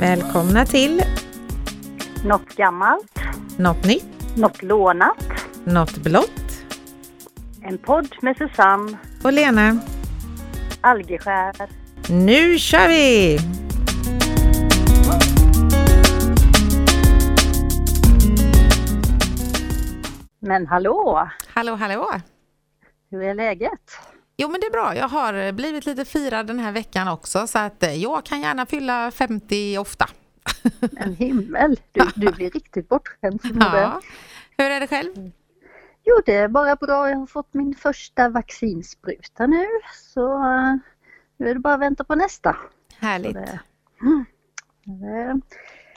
Välkomna till Något gammalt, Något nytt, något lånat. Något blått En podd med Susanne och Lena. Algeskär. Nu kör vi! Men hallå, Hallå, hallå! hur är läget? Jo men det är bra, jag har blivit lite firad den här veckan också så att eh, jag kan gärna fylla 50 ofta. En himmel, du, du blir riktigt bortskämd. Ja. Hur är det själv? Jo, det är bara bra. Jag har fått min första vaccinspruta nu så eh, nu är det bara att vänta på nästa. Härligt. Det- Mm. Det-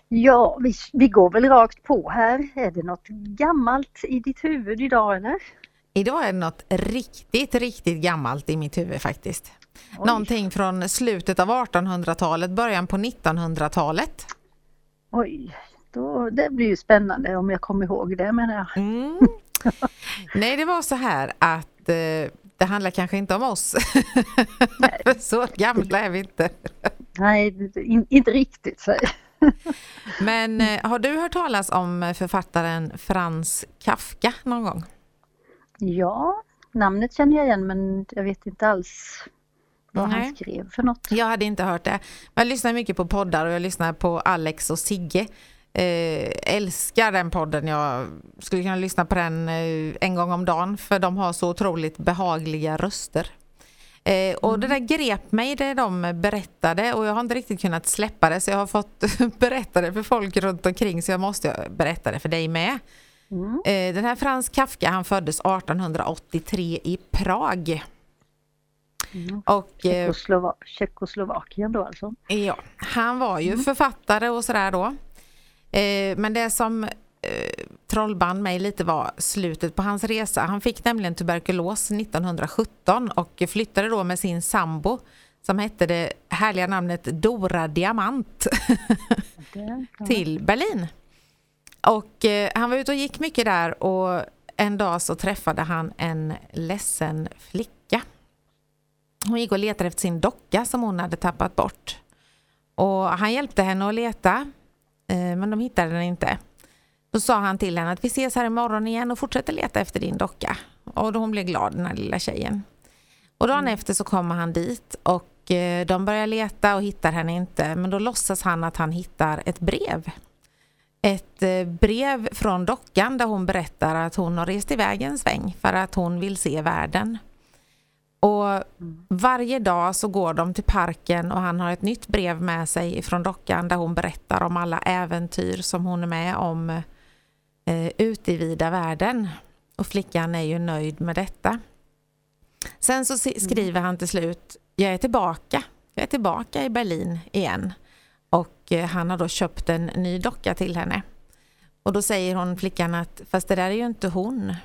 Ja, vi, vi går väl rakt på här. Är det något gammalt i ditt huvud idag eller? Idag är det något riktigt, riktigt gammalt i mitt huvud faktiskt. Oj. Någonting från slutet av 1800-talet, början på 1900-talet. Oj, då, det blir ju spännande om jag kommer ihåg det menar jag. Mm. Nej, det var så här att eh, det handlar kanske inte om oss. För så gamla är vi inte. Nej, in, inte riktigt så. Men eh, har du hört talas om författaren Frans Kafka någon gång? Ja, namnet känner jag igen men jag vet inte alls vad Nej. han skrev för något. Jag hade inte hört det. Men jag lyssnar mycket på poddar och jag lyssnar på Alex och Sigge. Eh, älskar den podden. Jag skulle kunna lyssna på den eh, en gång om dagen för de har så otroligt behagliga röster. Eh, och det där grep mig det de berättade och jag har inte riktigt kunnat släppa det så jag har fått berätta det för folk runt omkring så jag måste berätta det för dig med. Mm. Eh, den här Frans Kafka han föddes 1883 i Prag. Mm. Och eh, Tjeckoslowa- Tjeckoslovakien då alltså. Ja, han var ju författare och sådär då. Eh, men det som trollband mig lite var slutet på hans resa. Han fick nämligen tuberkulos 1917 och flyttade då med sin sambo som hette det härliga namnet Dora Diamant till Berlin. Och eh, han var ute och gick mycket där och en dag så träffade han en ledsen flicka. Hon gick och letade efter sin docka som hon hade tappat bort. Och han hjälpte henne att leta, eh, men de hittade den inte. Då sa han till henne att vi ses här imorgon igen och fortsätter leta efter din docka. Och då hon blev glad den här lilla tjejen. Och dagen efter så kommer han dit och eh, de börjar leta och hittar henne inte. Men då låtsas han att han hittar ett brev. Ett eh, brev från dockan där hon berättar att hon har rest iväg en sväng för att hon vill se världen. Och varje dag så går de till parken och han har ett nytt brev med sig från dockan där hon berättar om alla äventyr som hon är med om eh, ute i vida världen. Och flickan är ju nöjd med detta. Sen så si- skriver han till slut, jag är tillbaka. Jag är tillbaka i Berlin igen. Och eh, han har då köpt en ny docka till henne. Och då säger hon flickan att, fast det där är ju inte hon.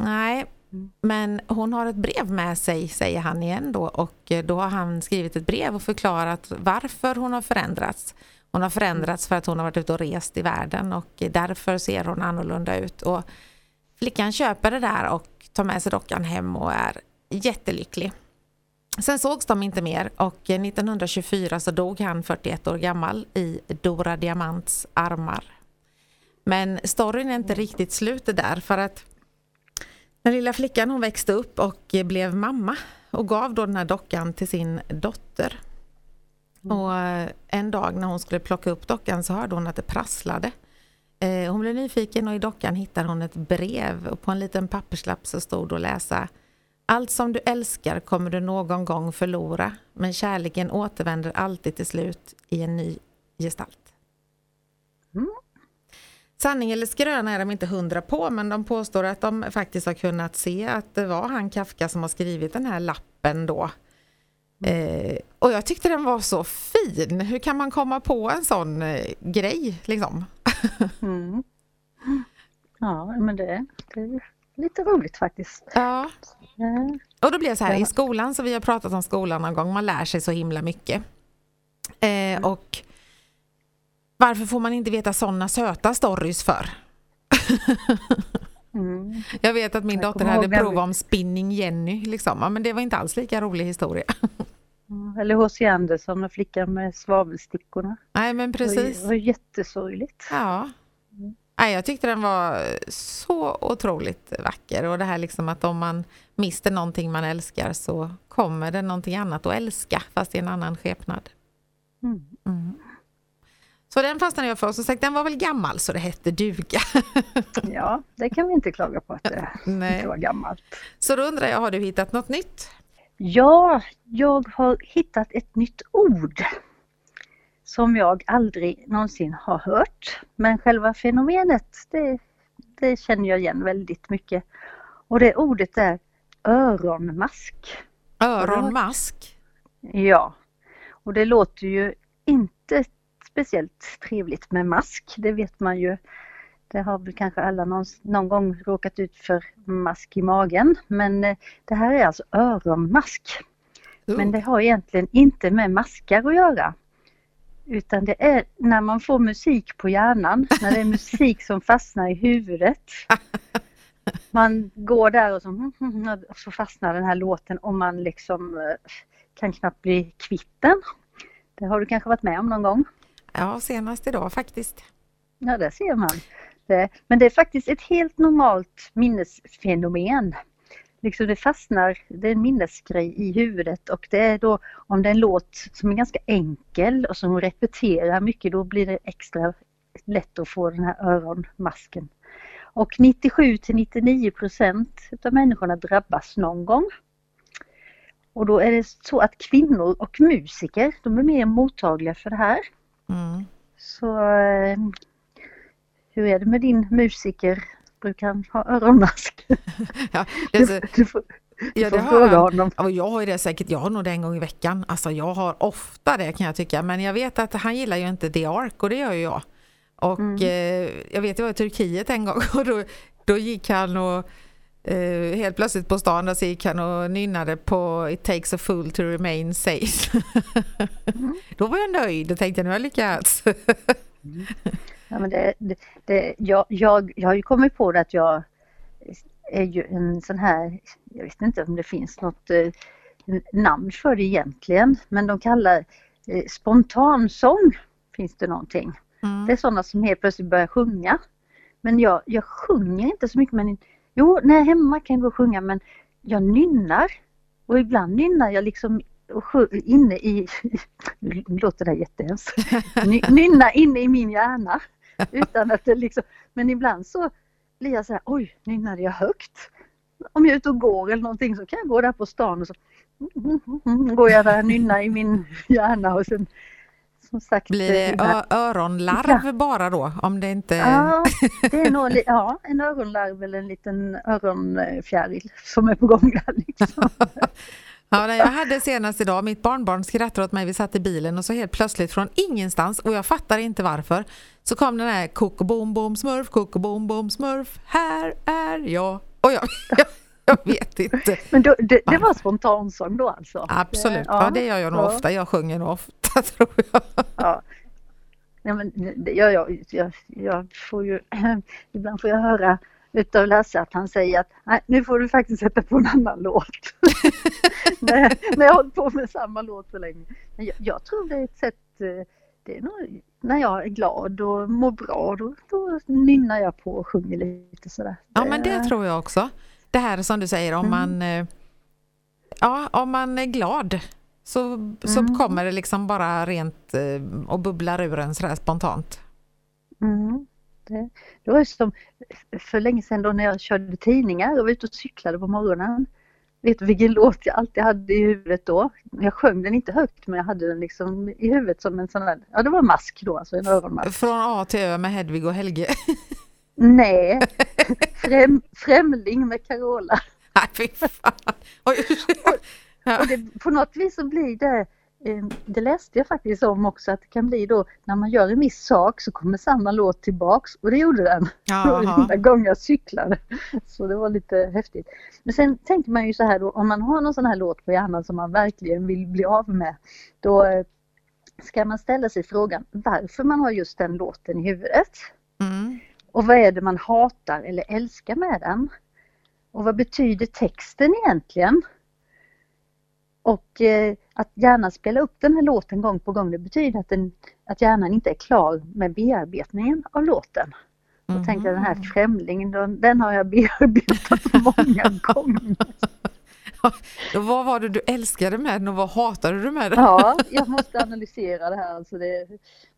Nej, men hon har ett brev med sig, säger han igen då. Och eh, då har han skrivit ett brev och förklarat varför hon har förändrats. Hon har förändrats för att hon har varit ute och rest i världen och därför ser hon annorlunda ut. Och flickan köper det där och tar med sig dockan hem och är jättelycklig. Sen sågs de inte mer och 1924 så dog han 41 år gammal i Dora Diamants armar. Men storyn är inte riktigt slut där för att den lilla flickan hon växte upp och blev mamma och gav då den här dockan till sin dotter. Och eh, en dag när hon skulle plocka upp dockan så hörde hon att det prasslade. Eh, Hon blev nyfiken och i dockan hittade hon ett brev och på en liten papperslapp så stod det att läsa Allt som du älskar kommer du någon gång förlora men kärleken återvänder alltid till slut i en ny gestalt. Mm. Sanning eller skröna är de inte hundra på men de påstår att de faktiskt har kunnat se att det var han Kafka som har skrivit den här lappen då. Eh, och jag tyckte den var så fin. Hur kan man komma på en sån eh, grej liksom? Mm. Ja, men det, det lite roligt faktiskt. Ja. Och då blir det så här, Ja. i skolan, så vi har pratat om skolan någon gång, man lär sig så himla mycket. Eh, och varför får man inte veta sådana söta stories för? Mm. Jag vet att min dotter hade prov vi- om Spinning Jenny, liksom. men det var inte alls lika rolig historia. Eller H.C. Andersen och flickan med svavelstickorna. Nej men precis. Det var jättesorgligt. Ja. Nej, jag tyckte den var så otroligt vacker och det här liksom att om man mister någonting man älskar så kommer det någonting annat att älska fast i en annan skepnad. Mm. Mm. Så den fastnade jag för och som sagt den var väl gammal så det hette duga. ja, det kan vi inte klaga på att det Nej. inte var gammalt. Så då undrar jag, har du hittat något nytt? Ja, jag har hittat ett nytt ord som jag aldrig någonsin har hört. Men själva fenomenet, det, det känner jag igen väldigt mycket. Och det ordet är öronmask. Öronmask? Ja. Och det låter ju inte speciellt trevligt med mask, det vet man ju. Det har väl kanske alla någon, någon gång råkat ut för mask i magen. Men eh, det här är alltså öronmask. Men det har egentligen inte med maskar att göra. Utan det är när man får musik på hjärnan, när det är musik som fastnar i huvudet. Man går där och så, och så fastnar den här låten och man liksom eh, kan knappt bli kvitt den. Det har du kanske varit med om någon gång? Ja, senast idag faktiskt. Ja, det ser man. Men det är faktiskt ett helt normalt minnesfenomen liksom det fastnar, det är en minnesgrej i huvudet och det är då om det är en låt som är ganska enkel och som repeterar mycket då blir det extra lätt att få den här öronmasken. Och 97 till 99 procent av människorna drabbas någon gång. Och då är det så att kvinnor och musiker, de är mer mottagliga för det här. Mm. Så eh, hur är det med din musiker brukar han ha öronmask? ja, det så, du, får, du ja, får fråga honom. Och jag har ju det säkert, jag har nog det en gång i veckan. Alltså jag har ofta det kan jag tycka. Men jag vet att han gillar ju inte The Ark och det gör ju jag. Och mm. eh, jag vet, jag var i Turkiet en gång och då, då gick han och eh, helt plötsligt på stan där så gick han och nynnade på It takes a fool to remain safe. mm. Då var jag nöjd och tänkte nu har jag lyckats. mm. Ja, men det, det, det, jag, jag, jag har ju kommit på det att jag är ju en sån här, jag vet inte om det finns något eh, namn för det egentligen, men de kallar eh, spontansång, finns det någonting. Mm. Det är sådana som helt plötsligt börjar sjunga. Men jag, jag sjunger inte så mycket, men jo, när jag är hemma kan jag gå och sjunga, men jag nynnar. Och ibland nynnar jag liksom inne i, nu låter det jättehemskt, nynna inne i min hjärna. Utan att det liksom, men ibland så blir jag så här, oj, nynnade jag högt? Om jag är ute och går eller någonting så kan jag gå där på stan och så går jag där och nynnar i min hjärna och sen som sagt. Blir det här... öronlarv bara då? Om det inte... Ja, det är nog, ja, en öronlarv eller en liten öronfjäril som är på gång där liksom. Ja, jag hade senast idag, mitt barnbarn skrattade åt mig, vi satt i bilen och så helt plötsligt från ingenstans, och jag fattar inte varför, så kom den här koko bom bom smurf, koko bom bom smurf, här är jag. Och jag, jag, jag vet inte. Men då, det, det var spontansång då alltså? Absolut, ja, ja det gör jag nog ja. ofta, jag sjunger nog ofta tror jag. Ja. Ja, men, jag, jag, jag, jag får ju, ibland får jag höra utav Lasse att han säger att Nej, nu får du faktiskt sätta på en annan låt. när, när jag har hållit på med samma låt så länge. Men jag, jag, tror det är ett sätt, eh, det är nog, när jag är glad och mår bra då, då nynnar jag på och sjunger lite sådär. Ja men det tror jag också. Det här som du säger om mm. man eh, Ja, om man är glad så, så mm. kommer det liksom bara rent eh, och bubblar ur en sådär spontant. Mm. Det, det var som för länge sedan då när jag körde tidningar och var ute och cyklade på morgonen. Vet du vilken låt jag alltid hade i huvudet då? Jag sjöng den inte högt men jag hade den liksom i huvudet som en sån där, ja det var mask då, alltså en öronmask. Från A till Ö med Hedvig och Helge? Nej, Främ, Främling med Carola. Nej fy fan. Oj. Och, och det, på något vis så blir det det läste jag faktiskt om också att det kan bli då när man gör en viss sak så kommer samma låt tillbaks och det gjorde den. Varenda gång jag cyklade. Så det var lite häftigt. Men sen tänker man ju så här då om man har någon sån här låt på hjärnan som man verkligen vill bli av med. Då eh, ska man ställa sig frågan varför man har just den låten i huvudet. Mm. Och vad är det man hatar eller älskar med den? Och vad betyder texten egentligen? Och eh, att gärna spela upp den här låten gång på gång det betyder att, den, att hjärnan inte är klar med bearbetningen av låten. Och tänk den här främlingen, den, den har jag bearbetat många gånger. vad var det du älskade med den och vad hatade du med den? Ja, jag måste analysera det här. Alltså det,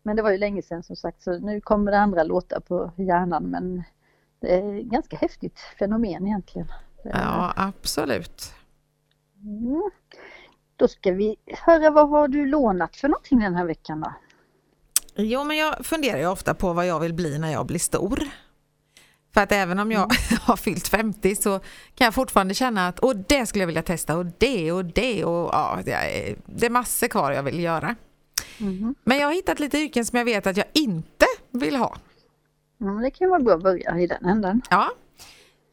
men det var ju länge sedan som sagt så nu kommer det andra låtar på hjärnan men det är ganska häftigt fenomen egentligen. Ja, absolut. Mm. Då ska vi höra vad har du lånat för någonting den här veckan då? Jo, men jag funderar ju ofta på vad jag vill bli när jag blir stor. För att även om jag mm. har fyllt 50 så kan jag fortfarande känna att och det skulle jag vilja testa och det och det och ja, det är, massor kvar jag vill göra. Mm. Men jag har hittat lite yrken som jag vet att jag inte vill ha. Mm, det kan vara bra att börja i den änden. Ja.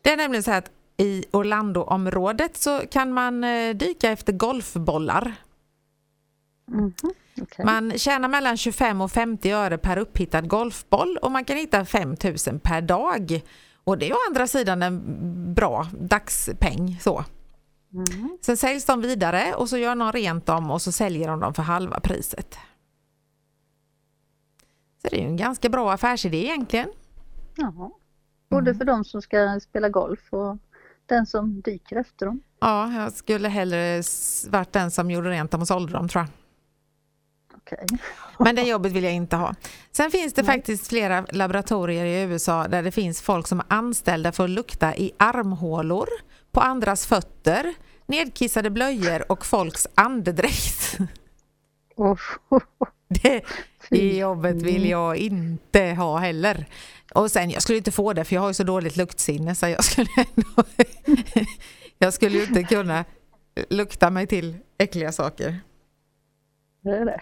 Det är nämligen så här att i Orlando-området så kan man eh, dyka efter golfbollar. Mm. Okay. Man tjänar mellan 25 och 50 öre per upphittad golfboll och man kan hitta 5 000 per dag. Och det är å andra sidan en bra dagspeng. Så. Mm. Sen säljs de vidare och så gör någon rent dem och så säljer de dem för halva priset. Så det är ju en ganska bra affärsidé egentligen. Jaha. Både mm. för de som ska spela golf och den som dyker efter dem. Ja, jag skulle hellre varit den som gjorde rent dem och sålde dem tror jag. Okay. Men det jobbet vill jag inte ha. Sen finns det Nej. faktiskt flera laboratorier i USA där det finns folk som är anställda för att lukta i armhålor, på andras fötter, nedkissade blöjor och folks andedräkt. Oh. Det, det jobbet vill jag inte ha heller. Och sen, jag skulle inte få det för jag har ju så dåligt luktsinne så jag skulle ändå, jag skulle ju inte kunna lukta mig till äckliga saker. Det är det.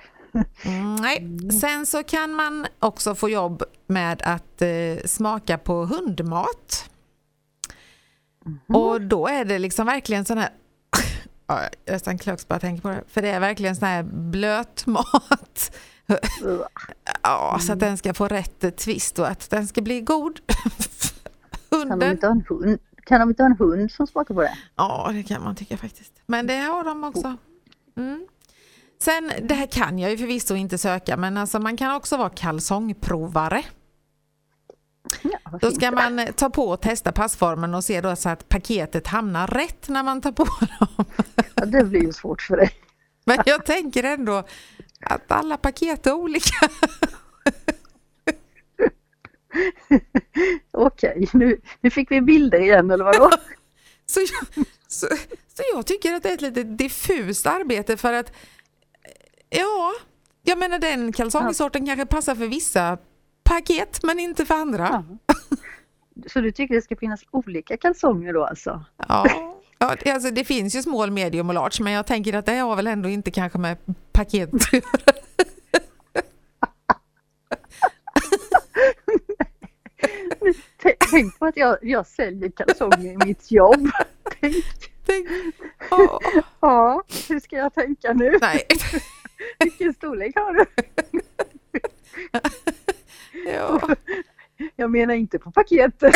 Mm, nej, sen så kan man också få jobb med att eh, smaka på hundmat. Mm. Och då är det liksom verkligen sån här ja, jag nästan klöks bara tänka på det. För det är verkligen sån här blöt mat. Ja, så att den ska få rätt twist och att den ska bli god. Hunden. Kan de inte ha en hund, kan de inte ha en hund som smakar på det? Ja, det kan man tycka faktiskt. Men det har de också. Mm. Sen, det här kan jag ju förvisso inte söka, men alltså man kan också vara kalsongprovare. Ja, då ska man ta på och testa passformen och se då så att paketet hamnar rätt när man tar på dem. Ja, det blir ju svårt för dig. Men jag tänker ändå att alla paket är olika. Okej, nu, nu fick vi bilder igen eller vadå? så, jag, så, så jag tycker att det är ett lite diffust arbete för att Ja, jag menar den kalsongsorten kanske passar för vissa paket men inte för andra. Ja. Så du tycker det ska finnas olika kalsonger då alltså? Ja, ja alltså det finns ju small, medium och large men jag tänker att det har väl ändå inte kanske med paket. Tänk på att jag, jag säljer kalsonger i mitt jobb. Tänk. Tänk. Oh. Ja, hur ska jag tänka nu? Nej. Vilken storlek har du? ja. Jag menar inte på paketet.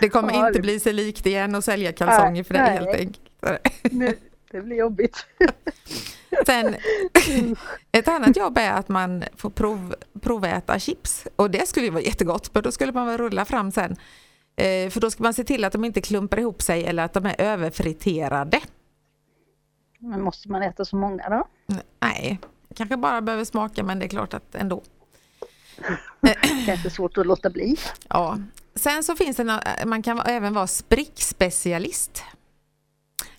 Det kommer ja, inte det... bli sig likt igen att sälja kalsonger för dig helt enkelt. Nu, det blir jobbigt. Sen, ett annat jobb är att man får prov, proväta chips och det skulle ju vara jättegott men då skulle man väl rulla fram sen. Eh, för då ska man se till att de inte klumpar ihop sig eller att de är överfriterade. Men måste man äta så många då? Nej, kanske bara behöver smaka men det är klart att ändå. Kanske svårt att låta bli. Ja. Sen så finns det, man kan även vara sprickspecialist.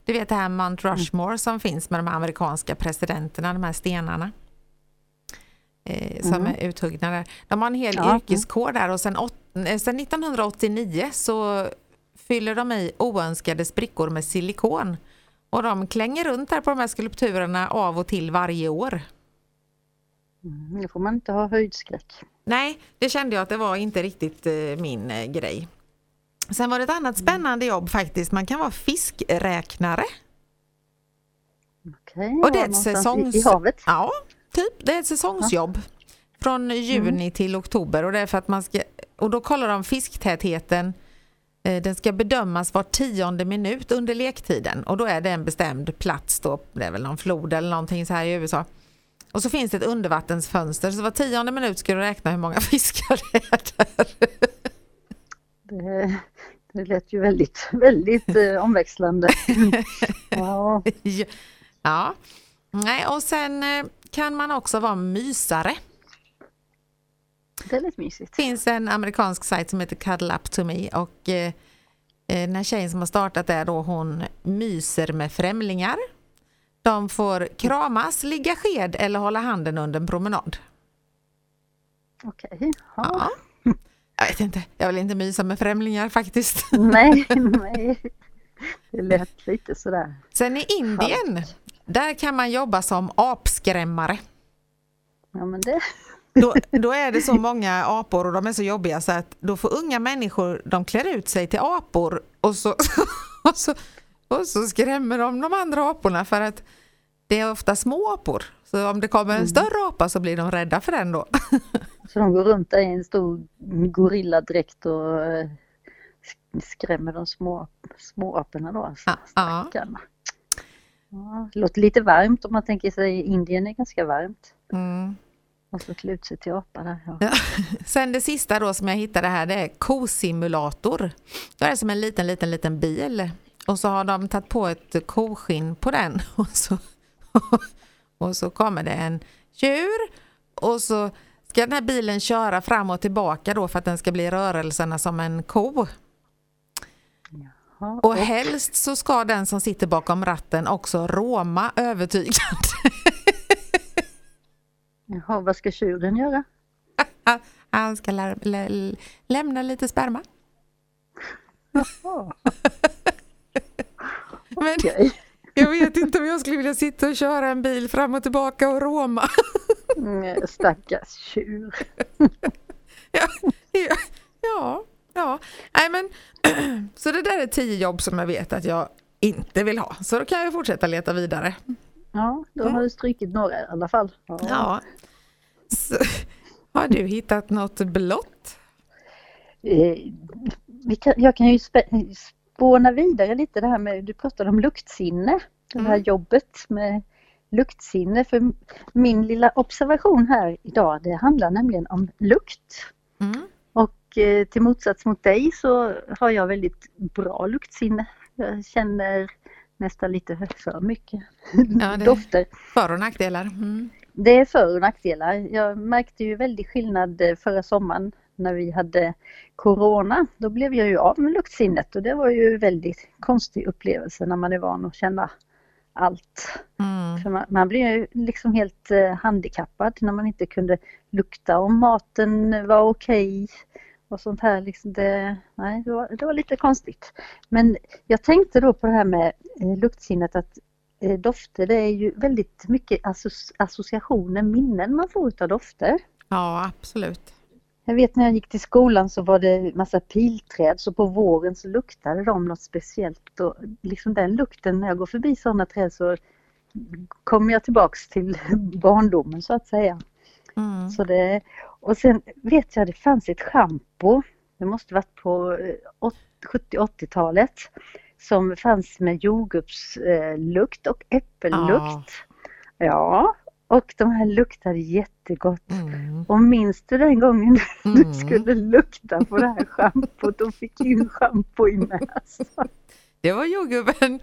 Du vet det här Mount mm. Rushmore mm. som finns med de amerikanska presidenterna, de här stenarna. Eh, som mm. är uthuggna där. De har en hel ja. yrkeskår där och sen, eh, sen 1989 så fyller de i oönskade sprickor med silikon och de klänger runt här på de här skulpturerna av och till varje år. Mm, det får man inte ha höjdskräck. Nej, det kände jag att det var inte riktigt eh, min eh, grej. Sen var det ett annat mm. spännande jobb faktiskt. Man kan vara fiskräknare. Okej, och det är ett säsongs... i, havet? Ja, typ. Det är ett säsongsjobb. Ja. Från juni mm. till oktober och det är för att man ska... Och då kollar de fisktätheten Eh, den ska bedömas var tionde minut under lektiden och då är det en bestämd plats då, det är väl någon flod eller någonting så här i USA. Och så finns det ett undervattensfönster så var tionde minut ska du räkna hur många fiskar det är där. Det, det lät ju väldigt, väldigt eh, omväxlande. ja. ja. Nej, och sen eh, kan man också vara mysare. Det är lite mysigt. Det finns en amerikansk sajt som heter Cuddle Up To Me och eh, den här tjejen som har startat det då hon myser med främlingar. De får kramas, ligga sked eller hålla handen under en promenad. Okej. Okay. Ja. Jag vet inte, jag vill inte mysa med främlingar faktiskt. Nej, nej. Det lät lite sådär. Sen i Indien, där kan man jobba som apskrämmare. Ja, men det... Då, då, är det så många apor och de är så jobbiga så att då får unga människor, de klär ut sig till apor och så, och så, och så skrämmer de de andra aporna för att det är ofta små apor. Så om det kommer en mm. större apa så blir de rädda för den då. Så de går runt där i en stor gorilladräkt och eh, skrämmer de små, små aporna då. Alltså, ja, ja. Ja, det låter lite varmt om man tänker sig Indien är ganska varmt. Mm. Och så klä ut sig till apa där. Ja. Ja. Sen det sista då som jag hittade här det är kosimulator. Det är som en liten, liten, liten bil. Och så har de tagit på ett koskinn på den och så, och så kommer det en tjur och så ska den här bilen köra fram och tillbaka då för att den ska bli rörelserna som en ko. Jaha, och helst så ska den som sitter bakom ratten också råma övertygande. Jaha, vad ska tjuren göra? Han ska lä lä lämna lite sperma. Jaha. Men okay. jag vet inte om jag skulle vilja sitta och köra en bil fram och tillbaka och råma. Mm, stackars tjur. ja, ja, ja, ja. Nej, men, så det där är tio jobb som jag vet att jag inte vill ha. Så då kan jag fortsätta leta vidare. Ja, då har du strykit några i alla fall. Ja. ja. Så, har du hittat något blått? Eh, kan, jag kan ju spåna vidare lite det här med, du pratade om luktsinne. Det här mm. jobbet med luktsinne. För min lilla observation här idag det handlar nämligen om lukt. Mm. Och eh, till motsats mot dig så har jag väldigt bra luktsinne. Jag känner nästan lite för mycket ja, dofter. För och nackdelar. Mm. Det är för och nackdelar. Jag märkte ju väldigt skillnad eh, förra sommaren när vi hade Corona. Då blev jag ju av med luktsinnet och det var ju väldigt konstig upplevelse när man är van att känna allt. Mm. För man, man blir ju liksom helt eh, handikappad när man inte kunde lukta om maten var okej okay och sånt här. Liksom det, nej, det var, det, var, lite konstigt. Men jag tänkte då på det här med eh, luktsinnet att eh, dofter det är ju väldigt mycket associationer, minnen man får utav dofter. Ja absolut. Jag vet när jag gick till skolan så var det massa pilträd så på våren så luktade de något speciellt och liksom den lukten när jag går förbi sådana träd så kommer jag tillbaks till barndomen så att säga. Mm. Så det, och sen vet jag det fanns ett schampo, det måste varit på 70-80-talet, som fanns med jordgubbslukt och äppellukt. Ah. Ja, och de här luktade jättegott. Mm. Och minns du den gången mm. du skulle lukta på det här schampot och fick in schampo i näsan? Det var jordgubben.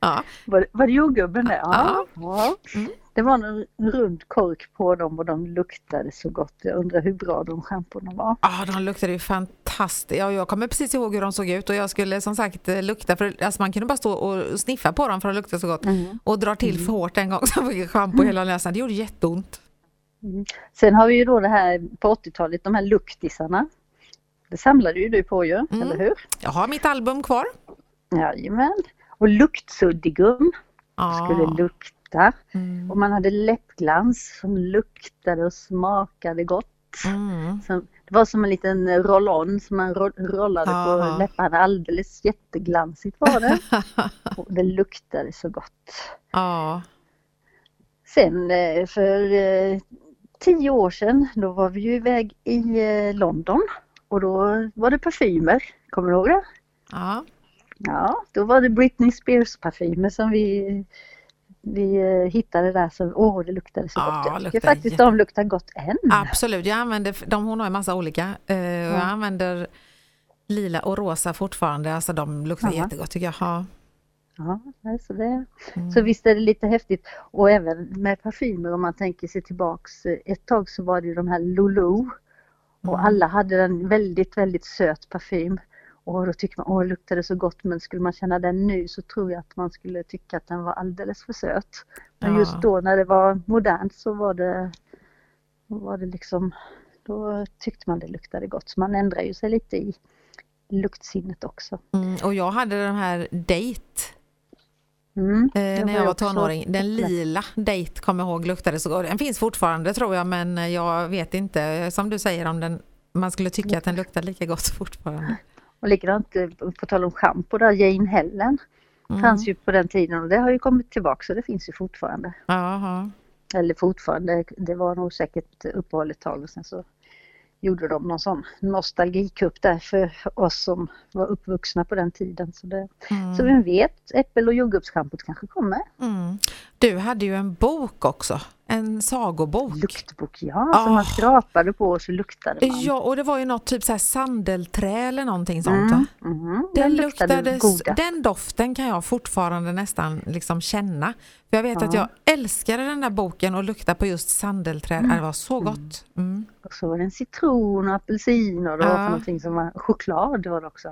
Ja. Var, var det jordgubben det? Ja. ja. Mm. Det var en rund kork på dem och de luktade så gott. Jag undrar hur bra de schampona var. Ja, de luktade ju fantastiskt. Ja, jag kommer precis ihåg hur de såg ut och jag skulle som sagt lukta, för alltså man kunde bara stå och sniffa på dem för att lukta så gott. Mm. Och dra till för hårt en gång så fick jag schampo hela näsan. Det gjorde jätteont. Mm. Sen har vi ju då det här på 80-talet, de här luktisarna. Det samlade ju du på ju, mm. eller hur? Jag har mitt album kvar. Jajamän. Och luktsuddigum. Ah. Skulle lukta. Mm. Och man hade läppglans som luktade och smakade gott. Mm. Så det var som en liten roll-on som man rollade Aha. på läpparna. Alldeles jätteglansigt var det. och det luktade så gott. Ja. Sen eh, för eh, tio år sedan, då var vi ju iväg i eh, London och då var det parfymer. Kommer du ihåg det? Ja. Ja, då var det Britney Spears-parfymer som vi, vi eh, hittade där som, åh det luktade så Ja, gott. Jag tycker faktiskt de luktar gott än. Absolut, jag använder, de, hon har en massa olika. Eh, och Jag använder lila och rosa fortfarande, alltså de luktar Ja. jättegott tycker jag. Ja. Ja, nej, så, det, Mm. så visst är det lite häftigt. Och även med parfymer om man tänker sig tillbaks. eh, Ett tag så var det ju de här Lulu. Och Mm. alla hade en väldigt, väldigt söt parfym. Och då tycker man, åh det luktade så gott. Men skulle man känna den nu så tror jag att man skulle tycka att den var alldeles för söt. Men Ja. just då när det var modernt så var det, var det liksom, då tyckte man det luktade gott. Så man ändrar ju sig lite i luktsinnet också. Mm, och jag hade den här Date Mm, eh, när jag var tonåring. Den lila Date kommer jag ihåg luktade så gott. Den finns fortfarande tror jag men jag vet inte som du säger om den man skulle tycka att den luktar lika gott fortfarande. Och likadant eh, på tal om schampo där, Jane Helen Mm. fanns ju på den tiden och det har ju kommit tillbaka så det finns ju fortfarande. Jaha. Eller fortfarande, det var nog säkert uppehåll ett tag och sen så gjorde de någon sån nostalgikupp där för oss som var uppvuxna på den tiden. Så, det, så vem vet, äppel och jordgubbsschampot kanske kommer. Mm. Du hade ju en bok också, en sagobok. Luktbok, ja, som man Ah. skrapade på och så luktade man. Ja, och det var ju något typ så här sandelträ eller någonting sånt. Mm, mhm, Den, den luktade goda. den doften kan jag fortfarande nästan liksom känna. För jag vet att jag älskade den där boken och lukta på just sandelträd. Det var så gott. Mm. Och så var det en citron och apelsin och det var Ja. för någonting som var choklad var det också.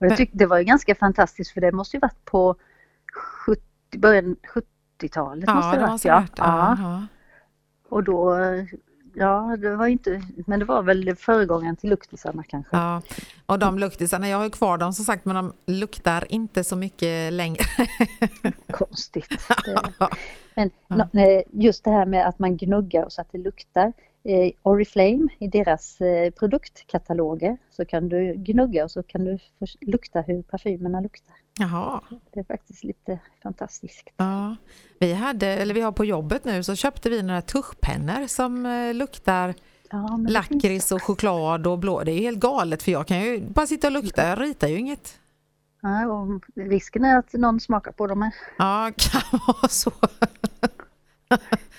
Och jag tyckte det var ju ganska fantastiskt för det måste ju varit på 70, början 70-talet. Ja, måste det det måste varit, ha varit. ja. Ja. ja. Och då, ja det var inte, men det var väl föregångaren till luktisarna kanske. Ja. Och de luktisarna, jag har ju kvar dem som sagt men de luktar inte så mycket längre. Konstigt. Men just det här med att man gnuggar så att det luktar. Eh, Oriflame i deras eh, produktkataloger så kan du gnugga och så kan du lukta hur parfymerna luktar. Jaha. Det är faktiskt lite fantastiskt. Ja. Vi, hade, eller vi har på jobbet nu så köpte vi några tuschpennor som eh, luktar Ja, lakrits och choklad och blå. Det är helt galet för jag kan ju bara sitta och lukta, jag ritar ju inget. Ja, och risken är att någon smakar på dem. är Ja, kan vara så.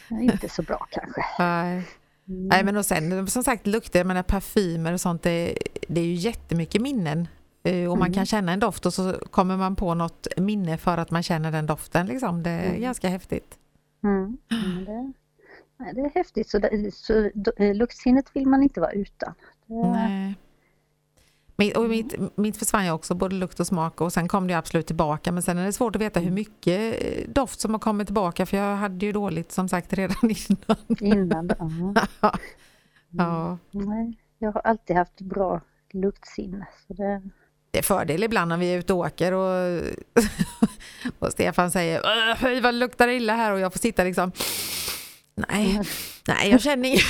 inte så bra kanske. Nej. Nej men och sen som sagt lukter, jag menar parfymer och sånt, det, det är ju jättemycket minnen. Eh, Och man kan känna en doft och så kommer man på något minne för att man känner den doften. Liksom. Det är ganska häftigt. Mm. Men det, det är häftigt. Så, så eh, luktsinnet vill man inte vara utan. Nej. Mitt, och mitt, mitt försvann ju också, både lukt och smak och sen kom det absolut tillbaka men sen är det svårt att veta hur mycket eh, doft som har kommit tillbaka för jag hade ju dåligt som sagt redan innan. Innan, ja. Ja. Nej, jag har alltid haft bra luktsinne. Så det, Det är fördel ibland när vi är ute och åker och, och Stefan säger "Åh, höj vad luktar illa här och jag får sitta liksom Nej, nej jag känner inget.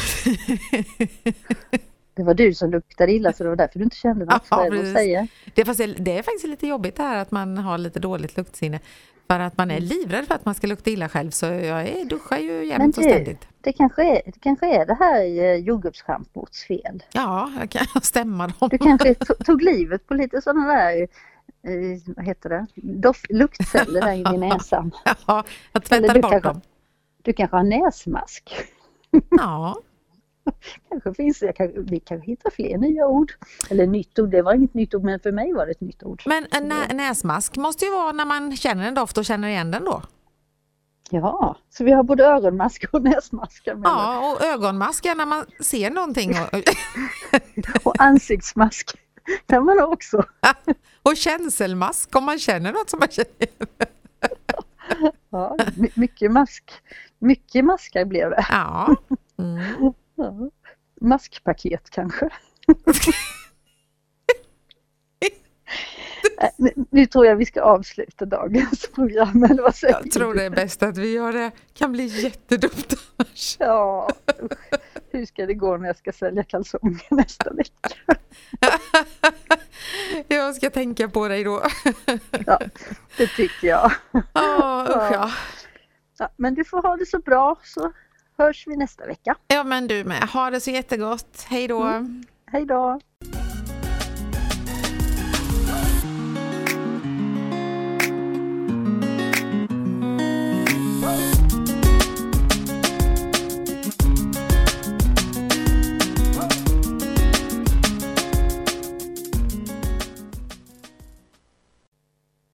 det var du som luktade illa så det var därför du inte kände något. Ja, Ja, det, precis. säga. Det är, fast, det är faktiskt lite jobbigt det här att man har lite dåligt luktsinne. För att man är livrädd för att man ska lukta illa själv så jag är, duschar ju jämt och ständigt. det kanske är det, kanske är det här eh, jordgubbsschampots fel. Ja, jag kan stämma dem. Du kanske to- tog livet på lite sådana där, eh, vad heter det, Doft, luktceller där i näsan. Ja, jag tvättade du bort kanske- dem. Du kanske har näsmask. Ja, Kanske finns det, kanske, vi kanske hittar fler nya ord. Eller nytt ord, det var inget nytt ord men för mig var det ett nytt ord. men en nä näsmask måste ju vara när man känner en doft och känner igen den då. Ja, så vi har både öronmask och näsmaskar med Ja, och ögonmask är när man ser någonting. Och, Och ansiktsmask kan man också. och känselmask om man känner något som man känner. Ja, my- mycket mask. Mycket maskar blev det. Ja. Mm. Ja. Maskpaket kanske. Äh, nu- tror jag vi ska avsluta dagens program, eller vad säger Jag tror det är bäst att vi gör det. kan bli jättedumt annars. Ja, hur ska det gå när jag ska sälja kalsonger nästa vecka? Jag ska tänka på dig då. Ja, det tycker jag. Ja, usch ja. Ja, men du får ha det så bra så hörs vi nästa vecka. Ja men du med. Ha det så jättegott. Hej då. Hej då!